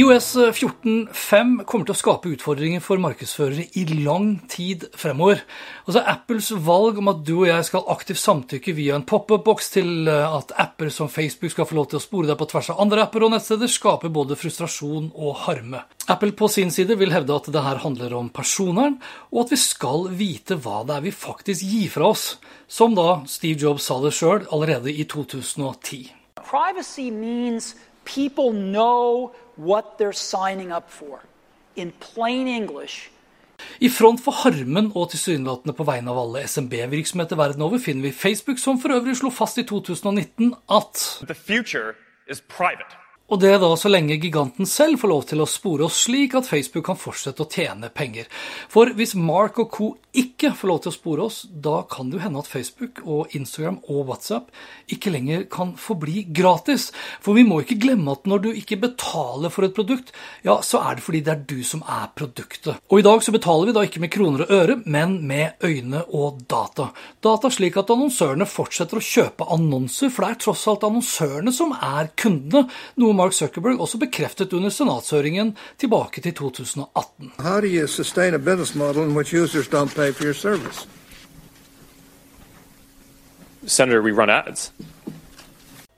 IOS 14.5 kommer til å skape utfordringer for markedsførere i lang tid fremover. Altså Apples valg om at du og jeg skal aktivt samtykke via en pop-up-boks til eh, at apper som Facebook skal få lov til å spore deg på tvers av andre apper og nettsteder, skaper både frustrasjon og harme. Apple på sin side vil hevde at det her handler om personvern, og at vi skal vite hva det er vi faktisk gir fra oss, som da Steve Jobs sa det sjøl allerede i 2010. Privacy means people know what they're signing up for. In plain English. I front for harmen og tilsynelatende på vegne av alle SMB-virksomheter verden over finner vi Facebook, som for øvrig slo fast i 2019 at The future is private. Og det er da så lenge giganten selv får lov til å spore oss slik at Facebook kan fortsette å tjene penger. For hvis Mark og co. ikke får lov til å spore oss, da kan det jo hende at Facebook og Instagram og WhatsApp ikke lenger kan forbli gratis. For vi må ikke glemme at når du ikke betaler for et produkt, ja, så er det fordi det er du som er produktet. Og i dag så betaler vi da ikke med kroner og øre, men med øyne og data. Data slik at annonsørene fortsetter å kjøpe annonser, for det er tross alt annonsørene som er kundene. noe Mark Zuckerberg også bekreftet under senatshøringen tilbake til 2018. How do you sustain a business model in which users don't pay for your service? Senator, we run ads.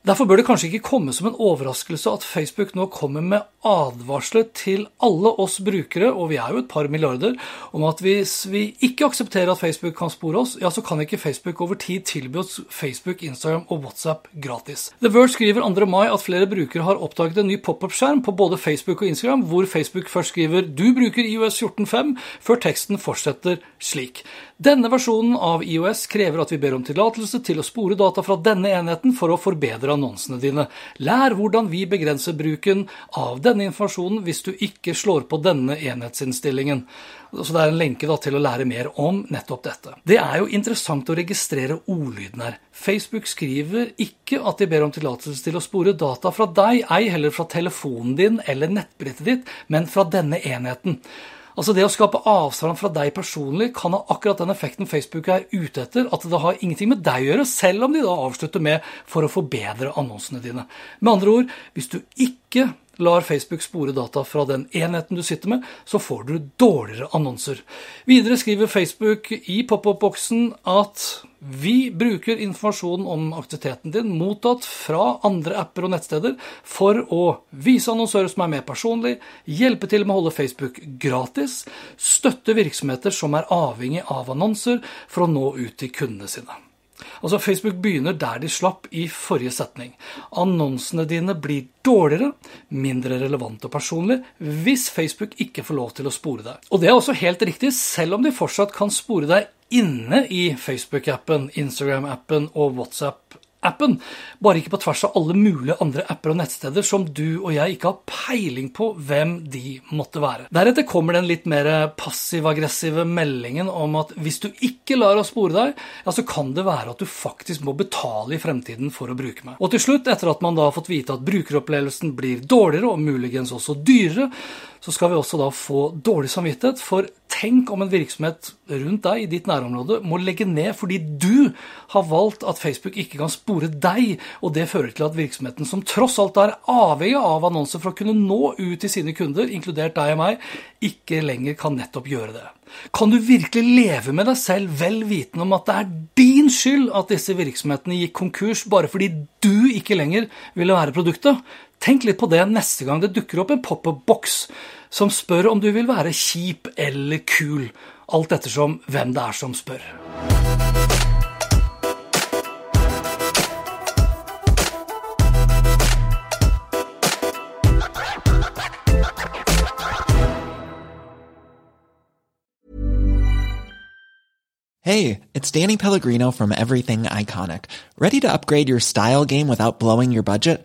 Derfor bør det kanskje ikke komme som en overraskelse at Facebook nå kommer med advarsler til alle oss brukere, og vi er jo et par milliarder, om at hvis vi ikke aksepterer at Facebook kan spore oss, ja, så kan ikke Facebook over tid tilby oss Facebook, Instagram og WhatsApp gratis. The Verge skriver 2. mai at flere brukere har oppdaget en ny pop-up-skjerm på både Facebook og Instagram, hvor Facebook først skriver 'du bruker IOS 14.5', før teksten fortsetter slik. Denne versjonen av IOS krever at vi ber om tillatelse til å spore data fra denne enheten for å forbedre annonsene dine. Lær hvordan vi begrenser bruken av denne informasjonen hvis du ikke slår på denne enhetsinnstillingen. Så Det er en lenke da, til å lære mer om nettopp dette. Det er jo interessant å registrere ordlyden her. Facebook skriver ikke at de ber om tillatelse til å spore data fra deg, ei heller fra telefonen din eller nettbrettet ditt, men fra denne enheten. Altså Det å skape avstand fra deg personlig kan ha akkurat den effekten Facebook er ute etter. At det har ingenting med deg å gjøre, selv om de da avslutter med 'for å forbedre annonsene dine'. Med andre ord, hvis du ikke lar Facebook spore data fra den enheten du sitter med, så får du dårligere annonser. Videre skriver Facebook i pop-up-boksen at vi bruker informasjonen om aktiviteten din mottatt fra andre apper og nettsteder for å vise annonsører som er mer personlig, hjelpe til med å holde Facebook gratis, støtte virksomheter som er avhengig av annonser for å nå ut til kundene sine. Altså Facebook begynner der de slapp i forrige setning. Annonsene dine blir dårligere, mindre relevante og personlige, hvis Facebook ikke får lov til å spore deg. Og det er også helt riktig, selv om de fortsatt kan spore deg inne i Facebook-appen, Instagram-appen og WhatsApp-appen. Bare ikke på tvers av alle mulige andre apper og nettsteder som du og jeg ikke har peiling på hvem de måtte være. Deretter kommer den litt mer passiv-aggressive meldingen om at hvis du ikke lar oss spore deg, ja, så kan det være at du faktisk må betale i fremtiden for å bruke meg. Og til slutt, etter at man da har fått vite at brukeropplevelsen blir dårligere, og muligens også dyrere, så skal vi også da få dårlig samvittighet. For tenk om en virksomhet rundt deg i ditt nærområde må legge ned fordi du har valgt at Facebook ikke kan spore deg, og det fører til at virksomheten, som tross alt er avhengig av annonser for å kunne nå ut til sine kunder, inkludert deg og meg, ikke lenger kan nettopp gjøre det. Kan du virkelig leve med deg selv vel vitende om at det er din skyld at disse virksomhetene gikk konkurs bare fordi du ikke lenger ville være produktet? Tenk litt på det neste gang det dukker opp en pop-up-boks som spør om du vil være kjip eller kul, alt ettersom hvem det er som spør. Hey, it's Danny Pellegrino from Everything Iconic. Ready to upgrade your style game without blowing your budget?